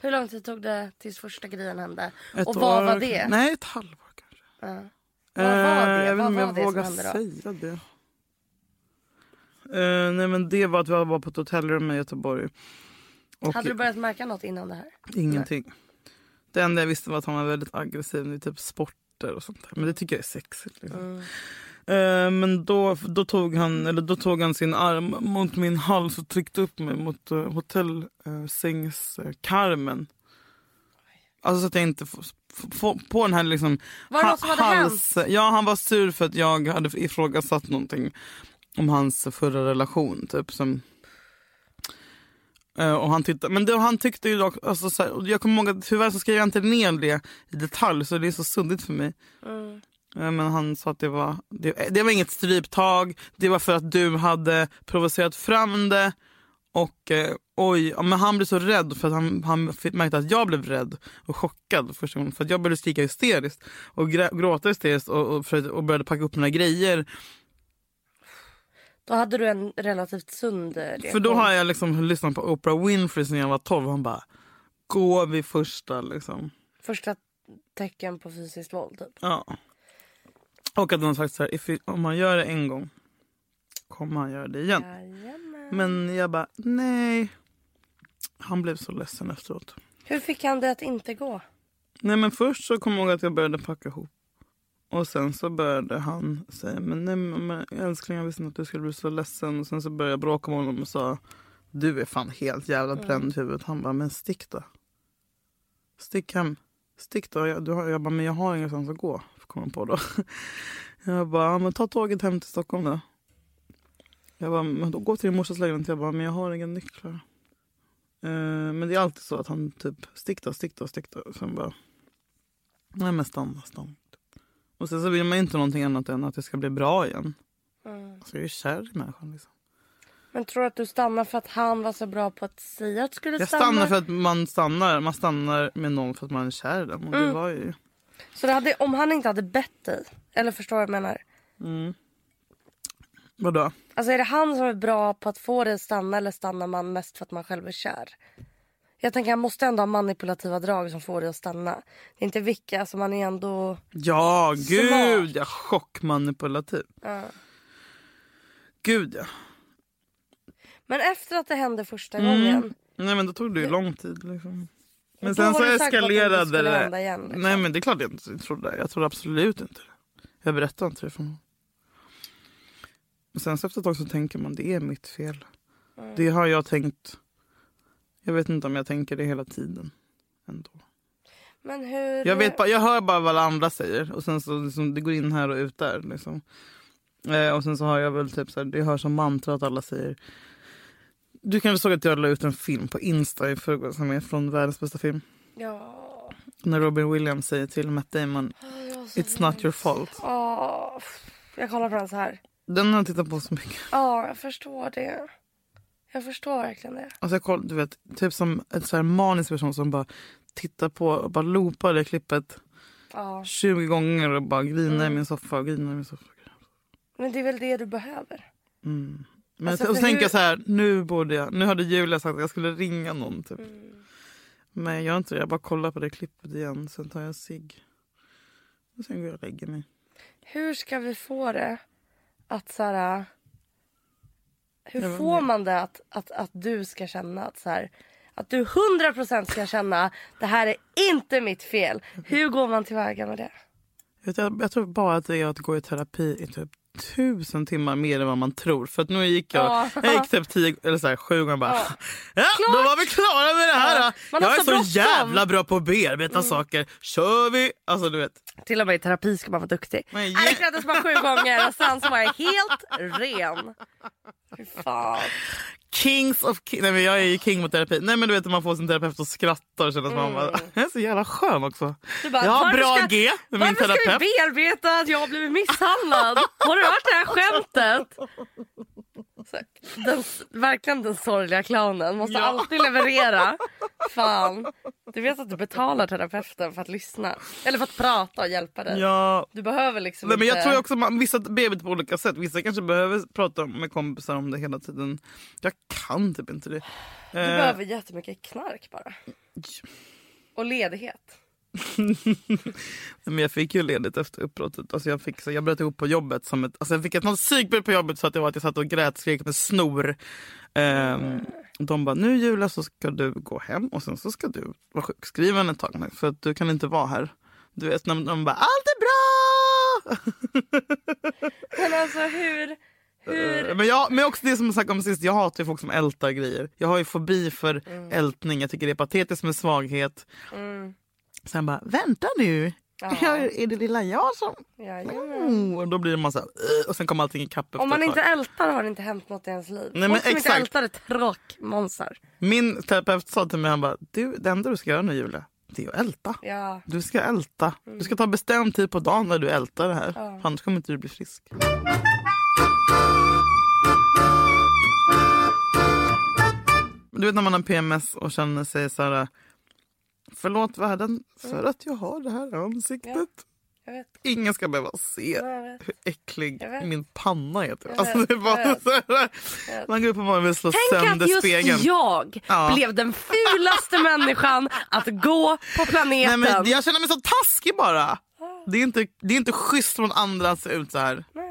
Hur lång tid tog det tills första grejen hände? Ett och vad år, var det? Nej, ett halvår kanske. Ja. Vad var det? Eh, Jag vet inte om det jag som vågar säga det. Eh, nej men det var att vi var på ett hotellrum i Göteborg. Och Hade du börjat märka något innan det här? ingenting. Det enda jag visste var att han var väldigt aggressiv typ sporter och sånt där. Men det tycker jag är sexigt. Liksom. Mm. Eh, men då, då, tog han, eller då tog han sin arm mot min hals och tryckte upp mig mot uh, hotellsängskarmen. Alltså så att jag inte får, på den här liksom Var det något som hade hals... Ja, han var sur för att jag hade ifrågasatt någonting om hans förra relation. Typ, som, Eh, och han tittade, men det, han tyckte ju dock, alltså, så här, jag kommer ihåg att tyvärr så skrev jag inte ner det i detalj så det är så suddigt för mig. Mm. Eh, Men han sa att det var, det, det var inget stryptag, det var för att du hade provocerat fram det. Och eh, oj, men han blev så rädd för att han, han märkte att jag blev rädd och chockad första gången. För att jag började skrika hysteriskt och grä, gråta hysteriskt och, och, och började packa upp mina grejer. Då hade du en relativt sund eh, reaktion. För då har jag liksom lyssnat på Oprah Winfrey sen jag var 12 och han bara, gå vid första liksom. Första tecken på fysiskt våld typ. Ja. Och att har sagt så här, it, om man gör det en gång kommer han göra det igen. Jajamän. Men jag bara, nej. Han blev så ledsen efteråt. Hur fick han det att inte gå? Nej men först så kom jag ihåg att jag började packa ihop. Och sen så började han säga, men nej men älskling jag visste inte att du skulle bli så ledsen. Och sen så började jag bråka med honom och sa, du är fan helt jävla bränd i huvudet. Han bara, men stick då. Stick hem. Stick då. Jag, du har, jag bara, men jag har ingenstans att gå. Kom jag på då. Jag bara, men ta tåget hem till Stockholm då. Jag bara, men då gå till din morsas lägenhet. Jag bara, men jag har inga nycklar. Eh, men det är alltid så att han typ, stick då, stick då, stick då. Sen bara, nej men stanna, stanna. Och sen så vill man inte någonting annat än att det ska bli bra igen. Mm. Alltså jag är kär i människan liksom. Men tror du att du stannar för att han var så bra på att säga att du skulle Jag stanna? stannar för att man stannar, man stannar med någon för att man är kär i den. Och det Mm. var ju... Så det hade, om han inte hade bett dig, eller förstår vad jag menar? Vadå? Alltså är det han som är bra på att få dig att stanna eller stannar man mest för att man själv är kär? Jag tänker han måste ändå ha manipulativa drag som får dig att stanna. Det är inte vilka, alltså man är ändå... Ja, gud Smart. ja. Chockmanipulativ. Ja. Gud ja. Men efter att det hände första Mm. gången. Nej men då tog det ju lång tid liksom. Men sen så det eskalerade skulle det. hända igen, liksom. Nej men det är klart jag inte trodde. Jag trodde absolut inte det. Jag berättade inte det för någon. Och sen så efter ett tag så tänker man det är mitt fel. Mm. Det har jag tänkt. Jag vet inte om jag tänker det hela tiden. Ändå. Men hur... Jag, vet bara, jag hör bara vad alla andra säger och sen så liksom, det går in här och ut där. Liksom. Eh, och sen så har jag väl typ så här, det hörs som mantra att alla säger du kanske såg att jag la ut en film på Insta i förrgår som är från världens bästa film. Ja. När Robin Williams säger till Matt Damon It's not your fault. Åh, jag kollar på den så här. Den har jag tittat på så mycket. Ja, jag förstår det. Jag förstår verkligen det. Alltså jag koll, du vet, typ som en så här manisk person som bara tittar på och bara loopar det klippet Ja. 20 gånger och bara grinar i min soffa och grinar i min soffa. Men det är väl det du behöver? Men Alltså, och så tänker hur- jag så här, nu borde jag, nu hade Julia sagt att jag skulle ringa någon typ. Mm. Men jag gör inte det, jag bara kollar på det klippet igen, sen tar jag en cigg. Och sen går jag och lägger mig. Hur ska vi få det att så här... Hur Jag får man det att, att, att du ska känna att så här... Att du 100% ska känna det här är inte mitt fel. Hur går man tillväga med det? Jag, jag, jag tror bara att det är att gå i terapi i typ tusen timmar mer än vad man tror. För att nu gick jag, Ja. jag gick typ tio, eller så här, sju gånger bara. Ja. Ja, då var vi klara med det här. Ja. Jag är så bråttom. jävla bra på att bearbeta saker. Kör vi! Alltså du vet. Till och med i terapi ska man vara duktig. Men Nej, Det krävdes bara sju gånger och sen så var jag helt ren. Fan. Kings of king. Nej, men jag är ju king mot terapi. Nej men du vet när man får sin terapeut och skrattar och känner att man bara, jag är så jävla skön också. Mm. Du bara, jag har bra ska- G med min Varför ska terapeut. vi bearbeta att jag har blivit misshandlad? Har du hört det här skämtet? Så, den, verkligen den sorgliga clownen. Måste Ja. alltid leverera. Fan. Du vet att du betalar terapeuten för att lyssna. Eller för att prata och hjälpa dig. Ja, Du behöver liksom Nej, men inte... jag tror också att man, vissa bearbetar på olika sätt. Vissa kanske behöver prata med kompisar om det hela tiden. Jag kan typ inte det. Du Eh, behöver jättemycket knark bara. Och ledighet. men jag fick ju ledigt efter uppbrottet. Alltså jag, fick, så jag bröt ihop på jobbet. Som ett, alltså jag fick ett psykbryt på jobbet så att, det var att jag satt och grät skrek med snor. Ehm, de bara, nu Julia så ska du gå hem och sen så ska du vara sjukskriven ett tag. För att du kan inte vara här. Du vet när de bara, allt är bra! Men alltså hur... hur... Eh, Men, jag, men också det som jag snackade om sist, jag hatar ju folk som ältar grejer. Jag har ju fobi för ältning, jag tycker det är patetiskt med svaghet. Mm. Sen bara, vänta nu, Ja. är det lilla jag som... Och då blir det massa, "Ugh", och sen kommer allting ikapp efter Om man inte ältar har det inte hänt något i ens liv. Nej, men Folk som inte exakt. ältar är tråkmånsar. Min terapeut sa till mig, han bara, du, det enda du ska göra nu Julia, det är att älta. Ja. Du ska älta. Du ska ta bestämd tid på dagen när du ältar det här. Ja. Annars kommer inte du bli frisk. Du vet när man har PMS och känner sig så här... Förlåt världen för att jag har det här ansiktet. Vet. Ingen ska behöva se hur äcklig min panna är. Typ. Alltså, det är bara så här, man går upp och man vill slå Tänk sönder att just spegeln. jag Ja. blev den fulaste människan att gå på Nej, planeten. men jag känner mig så taskig bara. Det är inte, det är inte schysst från andra att se ut så här. Nej.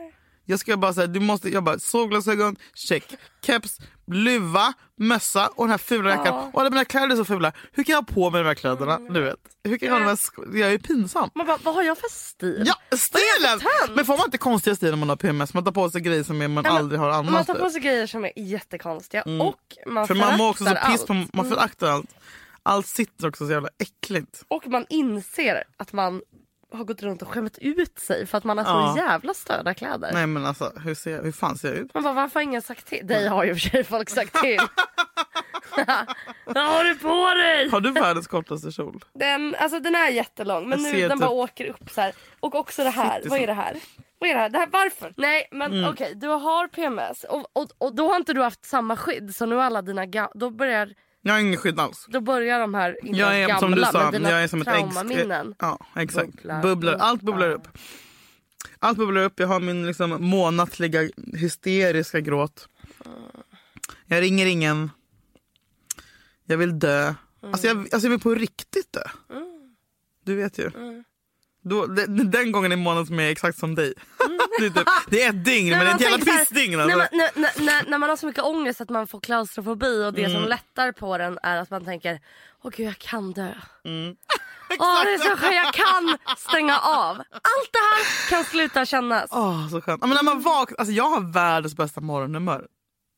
Jag ska bara säga, du måste jobba solglasögon, check, keps, luva, mössa och den här fula jackan. Ja. Och alla mina kläder är så fula. Hur kan jag ha på mig de här kläderna? Du vet. Hur kan jag ha de här sko- Jag är pinsam. Man bara, vad har jag för stil? Ja, stilen! Men får man inte konstiga stilar när man har PMS? Man tar på sig grejer som man Nej, men aldrig har annars. Man tar på typ. sig grejer som är jättekonstiga och man För man mår också så piss på, allt. man föraktar allt. Allt sitter också så jävla äckligt. Och man inser att man har gått runt och skämt ut sig för att man har Ja. så jävla störda kläder. Nej men alltså hur, ser, hur fan ser jag ut? Man bara, varför har ingen sagt till? Dig har ju för sig folk sagt till. Vad har du på dig? Har du världens kortaste kjol? Den, alltså, den är jättelång men Jag nu den bara typ- åker upp så här. Och också det här. Sitter Vad är det här? Vad är det här? Det här varför? Nej men Mm. okej du har PMS och, och, och då har inte du haft samma skydd så nu alla dina då börjar, Jag har ingen skydd alls. då börjar de här Jag är som du gamla sa, men dina jag är som ett ägg. traumaminnen. Ja exakt. Bubblar Bubblar, allt bubblar upp. Allt bubblar upp. Jag har min liksom, månatliga hysteriska gråt. Jag ringer ingen. Jag vill dö. Alltså, jag, alltså jag vill på riktigt dö. Du vet ju. Då, det, det- den gången i månaden som jag är exakt som dig. är typ, det är ett dygn men det är ett man jävla pissdygn. när, Alltså. man, när, när, när, när man har så mycket ångest att man får klaustrofobi och det Mm. som lättar på den är att man tänker åh gud jag kan dö. Mm. Åh, det är så skönt, jag kan stänga av. Allt det här kan sluta kännas. Åh, så skönt. Men när man vaknar, alltså jag har världens bästa morgonhumör.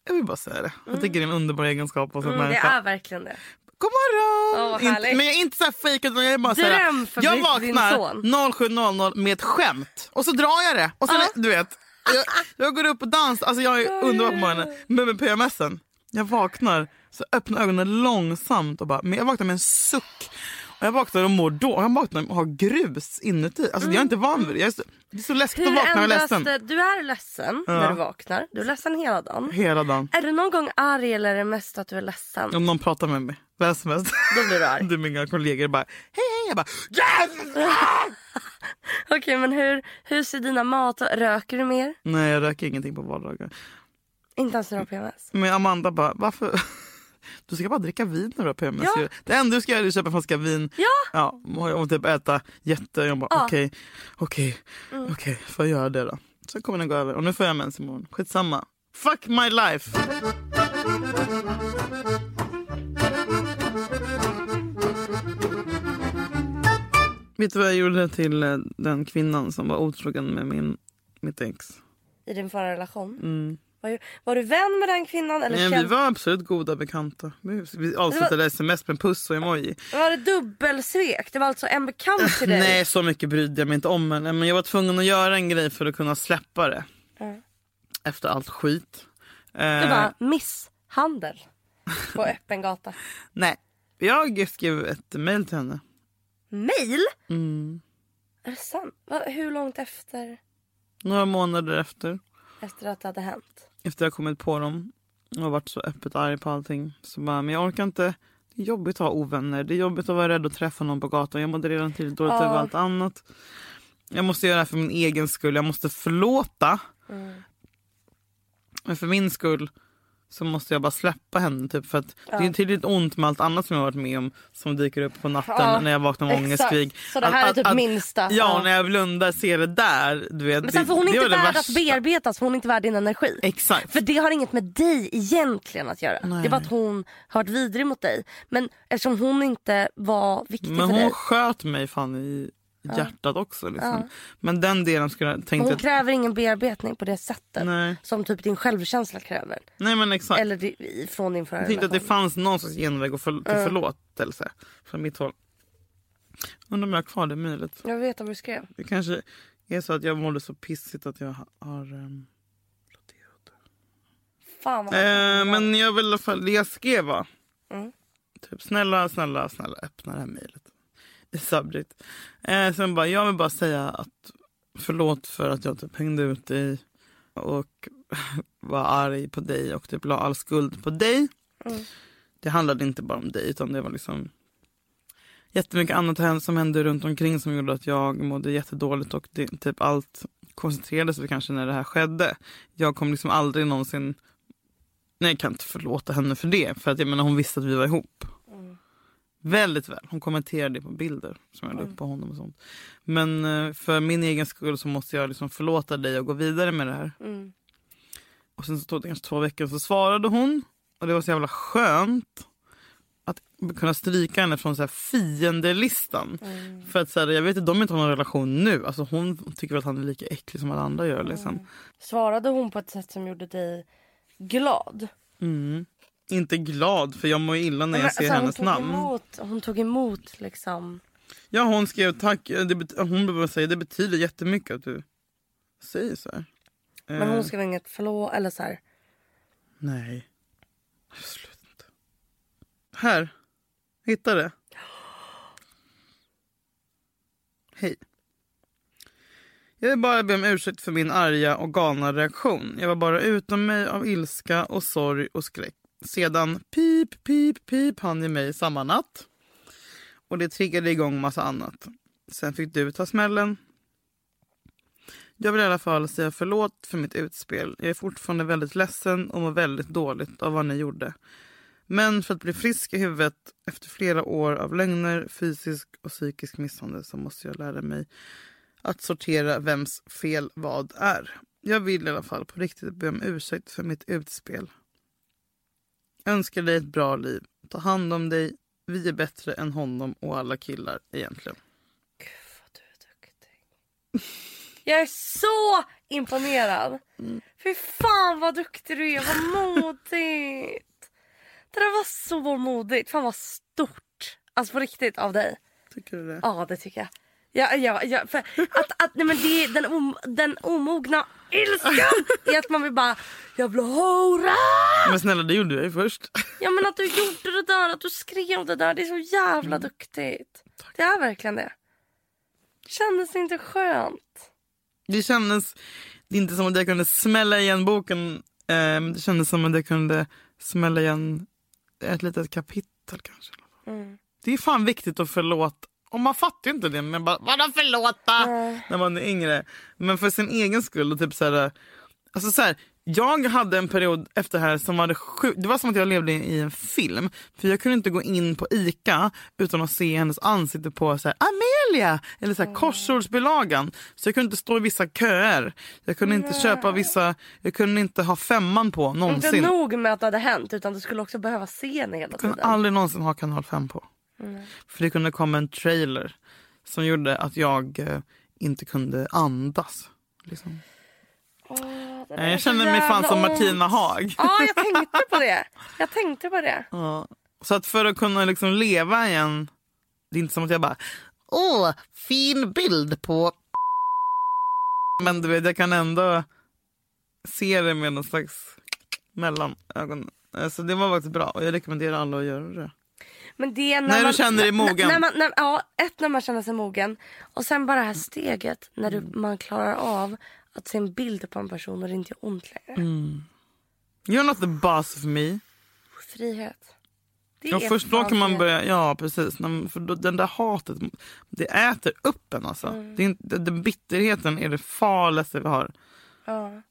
Jag vill bara säga det. Jag tycker det är en underbar egenskap en Mm, det är verkligen det. God morgon! Vad inte, men jag är inte så här utan jag är bara så här, Jag vaknar son. 07.00 med ett skämt och så drar jag det. Och sen, Ja. du vet, jag, jag går upp och dansar, alltså jag är underbar på morgonen. Men med PMSen, jag vaknar så öppnar ögonen långsamt och bara, men jag vaknar med en suck. Och jag vaknar och mår då. Jag vaknar och har grus inuti. Alltså jag är inte van vid det. Jag är det är så läskigt Hur att vakna och ledsen. det? Du är ledsen Ja. när du vaknar. Du är ledsen hela dagen. Hela dagen. Är du någon gång arg eller är det mest att du är ledsen? Om någon pratar med mig, vem som helst. Då blir du arg. Du mina kollegor bara hej hej. Jag bara yes! Okej men hur, hur ser dina mat Röker du mer? Nej jag röker ingenting på vardagar. Inte ens när du har PMS? Men Amanda bara varför? Du ska bara dricka vin när du har PMS. Ja. Det enda du ska göra är att köpa en flaska vin Ja! ja, och, och typ äta jätte. Jag bara okej, okej, okej, får jag göra det då? Sen kommer den gå över och nu får jag mens imorgon. Skitsamma. Fuck my life! Vet du vad jag gjorde till eh, den kvinnan som var otrogen med min, mitt ex? I din förra relation? Mm. Var, var du vän med den kvinnan? Eller Nej, vi var absolut goda bekanta. Vi avslutade sms med puss och emoji. var det dubbelsvek? Det var alltså en bekant till dig? Nej, så mycket brydde jag mig inte om henne. Men jag var tvungen att göra en grej för att kunna släppa det. Mm. Efter allt skit. Det Eh, var misshandel på öppen gata. Nej, jag skrev ett mail till henne. Mail? Mm. Är det sant? Hur långt efter, Några månader efter. Efter att det hade hänt? Efter jag kommit på dem. Och varit så öppet arg på allting. Så bara, men jag orkar inte. Det är jobbigt att ha ovänner. Det är jobbigt att vara rädd att träffa någon på gatan. Jag mådde redan tidigt dåligt över allt annat. Jag måste göra det här för min egen skull. Jag måste förlåta. Mm. Men för min skull så måste jag bara släppa henne. Typ, för att Det är tydligt ont med allt annat som jag har varit med om som dyker upp på natten Ja, när jag vaknar med exakt. ångestkrig. Så det här är typ minsta. Ja, Ja. när jag blundar ser det där. Du vet, Men sen får hon det inte värd att bearbetas för hon är inte värd din energi. Exakt. För det har inget med dig egentligen att göra. Nej. Det är bara att hon har varit vidrig mot dig. Men eftersom hon inte var viktig Men för hon dig. sköt mig fan i hjärtat också. Liksom. Ja. Men den delen skulle jag tänkte Hon att... kräver ingen bearbetning på det sättet. Nej. Som typ din självkänsla kräver. Nej men exakt. Eller di- från din förra jag tänkte att det fanns någon sorts genväg och för, till förlåtelse från mitt håll. Undrar om jag har kvar det mejlet. Jag vet vad du skrev. Det kanske är så att jag mådde så pissigt att jag ha- har... Um... Fan vad Eh, men jag vill i alla fall... Det jag skrev var... Mm. Typ snälla, snälla, snälla öppna det här mejlet. Subject. Eh, sen bara, jag vill bara säga att förlåt för att jag typ hängde ut dig och var arg på dig och typ la all skuld på dig. Mm. Det handlade inte bara om dig utan det var liksom jättemycket annat som hände runt omkring som gjorde att jag mådde jättedåligt och det, typ allt koncentrerades vi kanske när det här skedde. Jag kom liksom aldrig någonsin Nej, jag kan inte förlåta henne för det. För att jag menar, hon visste att vi var ihop. Väldigt väl. Hon kommenterade det på bilder som jag la upp på honom. och sånt. Men eh, för min egen skull så måste jag liksom förlåta dig och gå vidare med det här. Mm. Och sen så tog det kanske två veckor så svarade hon. Och det var så jävla skönt att kunna stryka henne från så här fiendelistan. För att så här, jag vet att de inte har någon relation nu. Alltså hon tycker väl att han är lika äcklig som alla andra gör. Liksom. Svarade hon på ett sätt som gjorde dig glad? Mm. Inte glad för jag mår illa när jag ser alltså, hennes hon namn. Emot, hon tog emot liksom. Ja hon skrev tack. Det hon behöver säga det betyder jättemycket att du säger så här. Men Eh, hon skrev inget förlåt eller så här. Nej. Sluta inte. Här. Hittade. Hej. Jag vill bara be om ursäkt för min arga och galna reaktion. Jag var bara utom mig av ilska och sorg och skräck. Sedan pip, pip, pip han i mig samma natt. Och det triggade igång massa annat. Sen fick du ta smällen. Jag vill i alla fall säga förlåt för mitt utspel. Jag är fortfarande väldigt ledsen och mår väldigt dåligt av vad ni gjorde. Men för att bli frisk i huvudet efter flera år av lögner, fysisk och psykisk misshandel så måste jag lära mig att sortera vems fel vad är. Jag vill i alla fall på riktigt be om ursäkt för mitt utspel. Önskar dig ett bra liv. Ta hand om dig. Vi är bättre än honom och alla killar egentligen. Gud vad du är duktig. Jag är så imponerad. Mm. Fy fan vad duktig du är. Vad modigt. Det där var så modigt. Fan vad stort. Alltså på riktigt av dig. Tycker du det? Ja det tycker jag. Ja, ja, ja, för att, att, nej, men det är den, om, den omogna ilskan är att man vill bara jävla hora. Men snälla det gjorde jag ju först. Ja men att du gjorde det där, att du skrev det där. Det är så jävla Mm. duktigt. Det är verkligen det. Kändes det inte skönt? Det kändes det är inte som att jag kunde smälla igen boken. Eh, det kändes som att jag kunde smälla igen ett litet kapitel kanske. Mm. Det är fan viktigt att förlåta. Och man fattar ju inte det. Men bara, vadå förlåta? När man är yngre. Men för sin egen skull. Och typ så här, alltså så här, jag hade en period efter det här som var det sjukt. Det var som att jag levde i en film. För jag kunde inte gå in på ICA utan att se hennes ansikte på så här, Amelia! Eller så här, korsordsbilagan. Så jag kunde inte stå i vissa köer. Jag kunde inte köpa vissa, jag kunde inte ha femman på Inte någonsin. nog med att det hade hänt utan du skulle också behöva se henne hela Jag kunde tiden. aldrig någonsin ha kanal 5 på. För det kunde komma en trailer som gjorde att jag eh, inte kunde andas. Liksom. Åh, Jag känner mig fan jävla som ont. Martina Haag. Ja, jag tänkte på det. Jag tänkte på det. Ja. Så att för att kunna liksom leva igen, det är inte som att jag bara åh, fin bild på men du vet, jag kan ändå se det med någon slags mellanögon. Så det var faktiskt bra och jag rekommenderar alla att göra det. Men det är när, När du man, känner dig mogen. När man, när, ja, ett när man känner sig mogen. Och sen bara det här steget när du, Mm. man klarar av att se en bild på en person och det inte gör ont längre. Mm. You're not the boss of me. Frihet. Det Ja, först då kan man börja, ja precis. För den där hatet, det äter upp en alltså. Mm. Det den bitterheten är det farligaste vi har. Ja.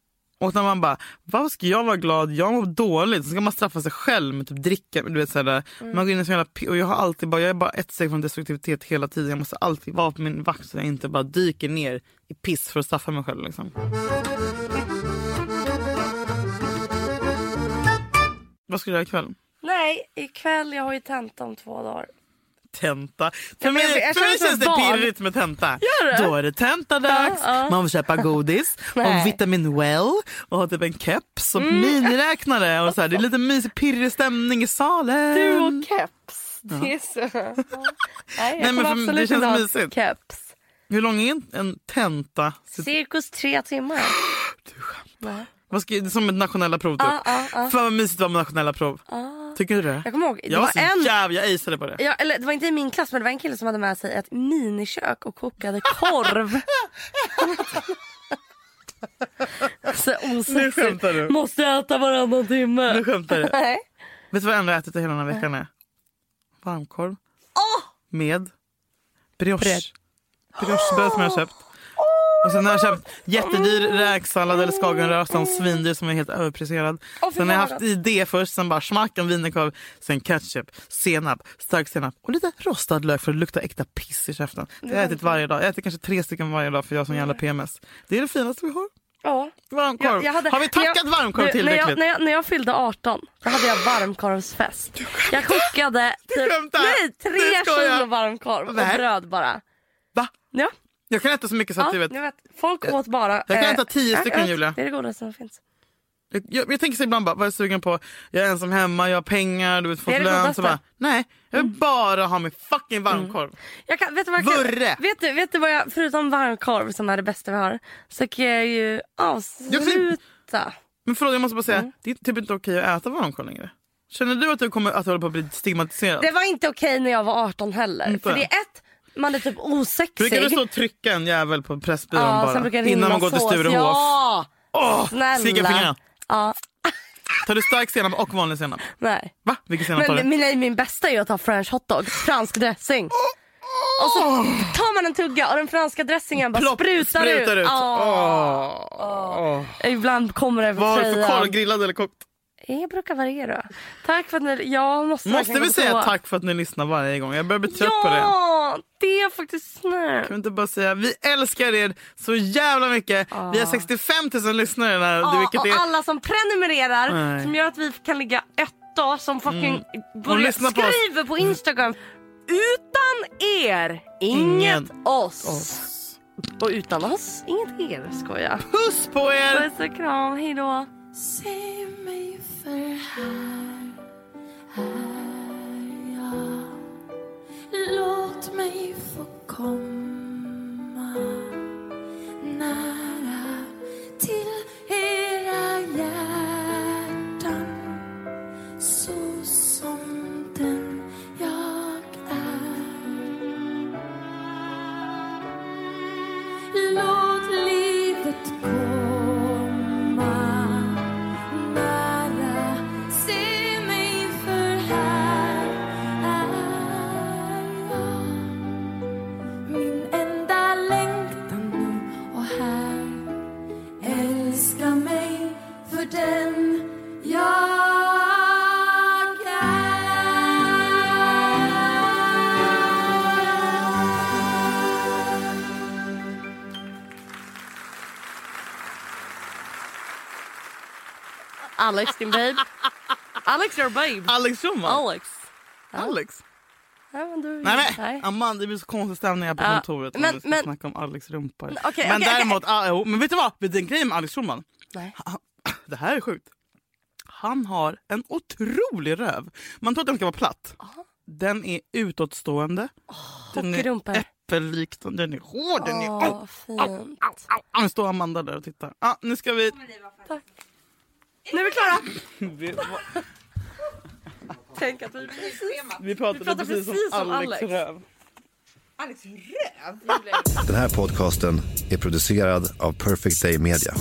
Och när man bara, varför ska jag vara glad? Jag mår dåligt. Så ska man straffa sig själv med typ dricka. Du vet, såhär, Mm. Man går in i så jävla, och jag har alltid bara, jag är bara ett steg från destruktivitet hela tiden. Jag måste alltid vara på min vakt så jag inte bara dyker ner i piss för att straffa mig själv. Liksom. Vad ska du göra ikväll? Nej, ikväll jag har ju tenta om två dagar. Tenta. För mig, jag- jag för mig känns det barn. pirrigt med tenta. Då är det tentadags, Ja, ja. man får köpa godis och vitamin well och ha typ en keps och miniräknare. Och så här. Det är lite mysig pirrig stämning i salen. Du och keps. Det är så. Ja. Nej, jag Nej, men för- det känns mysigt. keps. Hur lång är en, en tenta? Cirkus tre timmar. Vad ska, det är som ett nationella prov typ. Ja, ja, ja. Fan vad mysigt det var med nationella prov. Tycker du det? Jag kommer ihåg, det jag var var en jävla, jag aceade på det. Ja, eller det var inte i min klass men det var en kille som hade med sig ett minikök och kokade korv. Så Nu osexigt. du. Måste äta varannan timme. Nu skämtar du. Nej. Vet du vad jag ändå ätit hela den här veckan är? Varmkorv. Med brioche. Bröd. Briochebröd som jag har köpt. Och sen har jag köpt jättedyr räksallad eller skagenröra som svindyr som är helt överpriserad. Sen har jag haft i det först, sen bara smack en wienerkorv, sen ketchup, senap, stark senap och lite rostad lök för att lukta äkta piss i käften. Det har jag ätit varje dag. Jag äter kanske tre stycken varje dag för jag sån jävla PMS. Det är det finaste vi har. Ja. Varmkorv. Jag- jag hade- har vi när jag- tackat varmkorv tillräckligt? När jag, när, jag, när jag fyllde 18 då hade jag varmkorvsfest. Jag kokade typ, nej, tre kilo varmkorv och bröd bara. Va? Ja, Jag kan äta så mycket så att ja du vet. vet. Folk åt bara... jag kan eh, äta tio ja, stycken, vet. Julia. Det är det godaste som finns. Jag, jag, jag tänker så ibland bara, vad är jag sugen på? Jag är ensam hemma, jag har pengar, du vet, fått lön. Så bara, nej, jag vill bara ha min fucking varmkorv. Jag kan, vet, du vad jag Vurre! vet, du, vet du vad jag, förutom varmkorv som är det bästa vi har, så kan jag ju avsluta. Men förlåt, jag måste bara säga, Mm. det är typ inte okej att äta varmkorv längre. Känner du att du kommer att du håller på att bli stigmatiserad? Det var inte okej när jag var 18 heller. Inte? För det är ett, man är typ osexig. Brukar du stå och trycka en jävel på Pressbyrån ja, bara? innan man går till. Sturehof? Ja! Åh, Snälla. slicka fingrarna. Ja, Tar du stark senap och vanlig senap? nej. Va? Vilken senap tar du? min, min bästa är ju att ha french hotdog, fransk dressing. Och så tar man en tugga och den franska dressingen bara Plopp, sprutar, sprutar ut. Åh. Åh. Ibland kommer det Vad har över du för korv? Grillad eller kokt? Jag brukar variera. Tack för att ni... Jag måste Måste vi säga tack för att ni lyssnar varje gång? Jag börjar bli trött på det. Ja, det är faktiskt snällt. Kan vi inte bara säga vi älskar er så jävla mycket. Vi har 65 000 lyssnare där. Ja, vilket och är... alla som prenumererar Nej. Mm. som gör att vi kan ligga etta som fucking börjar lyssna på oss. skriver på Instagram. Utan er, inget Ingen oss. Och utan oss, inget er skoja. Puss på er! Puss och kram, hejdå. Se mig för här är jag Låt mig få komma när Alex din babe. Alex your babe. Alex Schulman. Alex. Alex. Ja, men du, Nej men Amanda, det blir så konstig stämning här på Ja, kontoret men- om vi ska men- snacka om Alex rumpa. Okej, men däremot, ah, jo, men vet du vad? Vet du en grej med Alex Schulman? Nej. Han, det här är sjukt. Han har en otrolig röv. Man tror att den ska vara platt. Den är utåtstående. den är hockeyrumpor. äppellik. Den är hård. Den är... Au, fint. au, au. Nu står Amanda där och tittar. Ah, nu ska vi... Nu är vi klara! Vi, Tänk att vi precis... vi pratade pratar precis, precis om om Alex, Alex. röv. Den här podcasten är producerad av Perfect Day Media.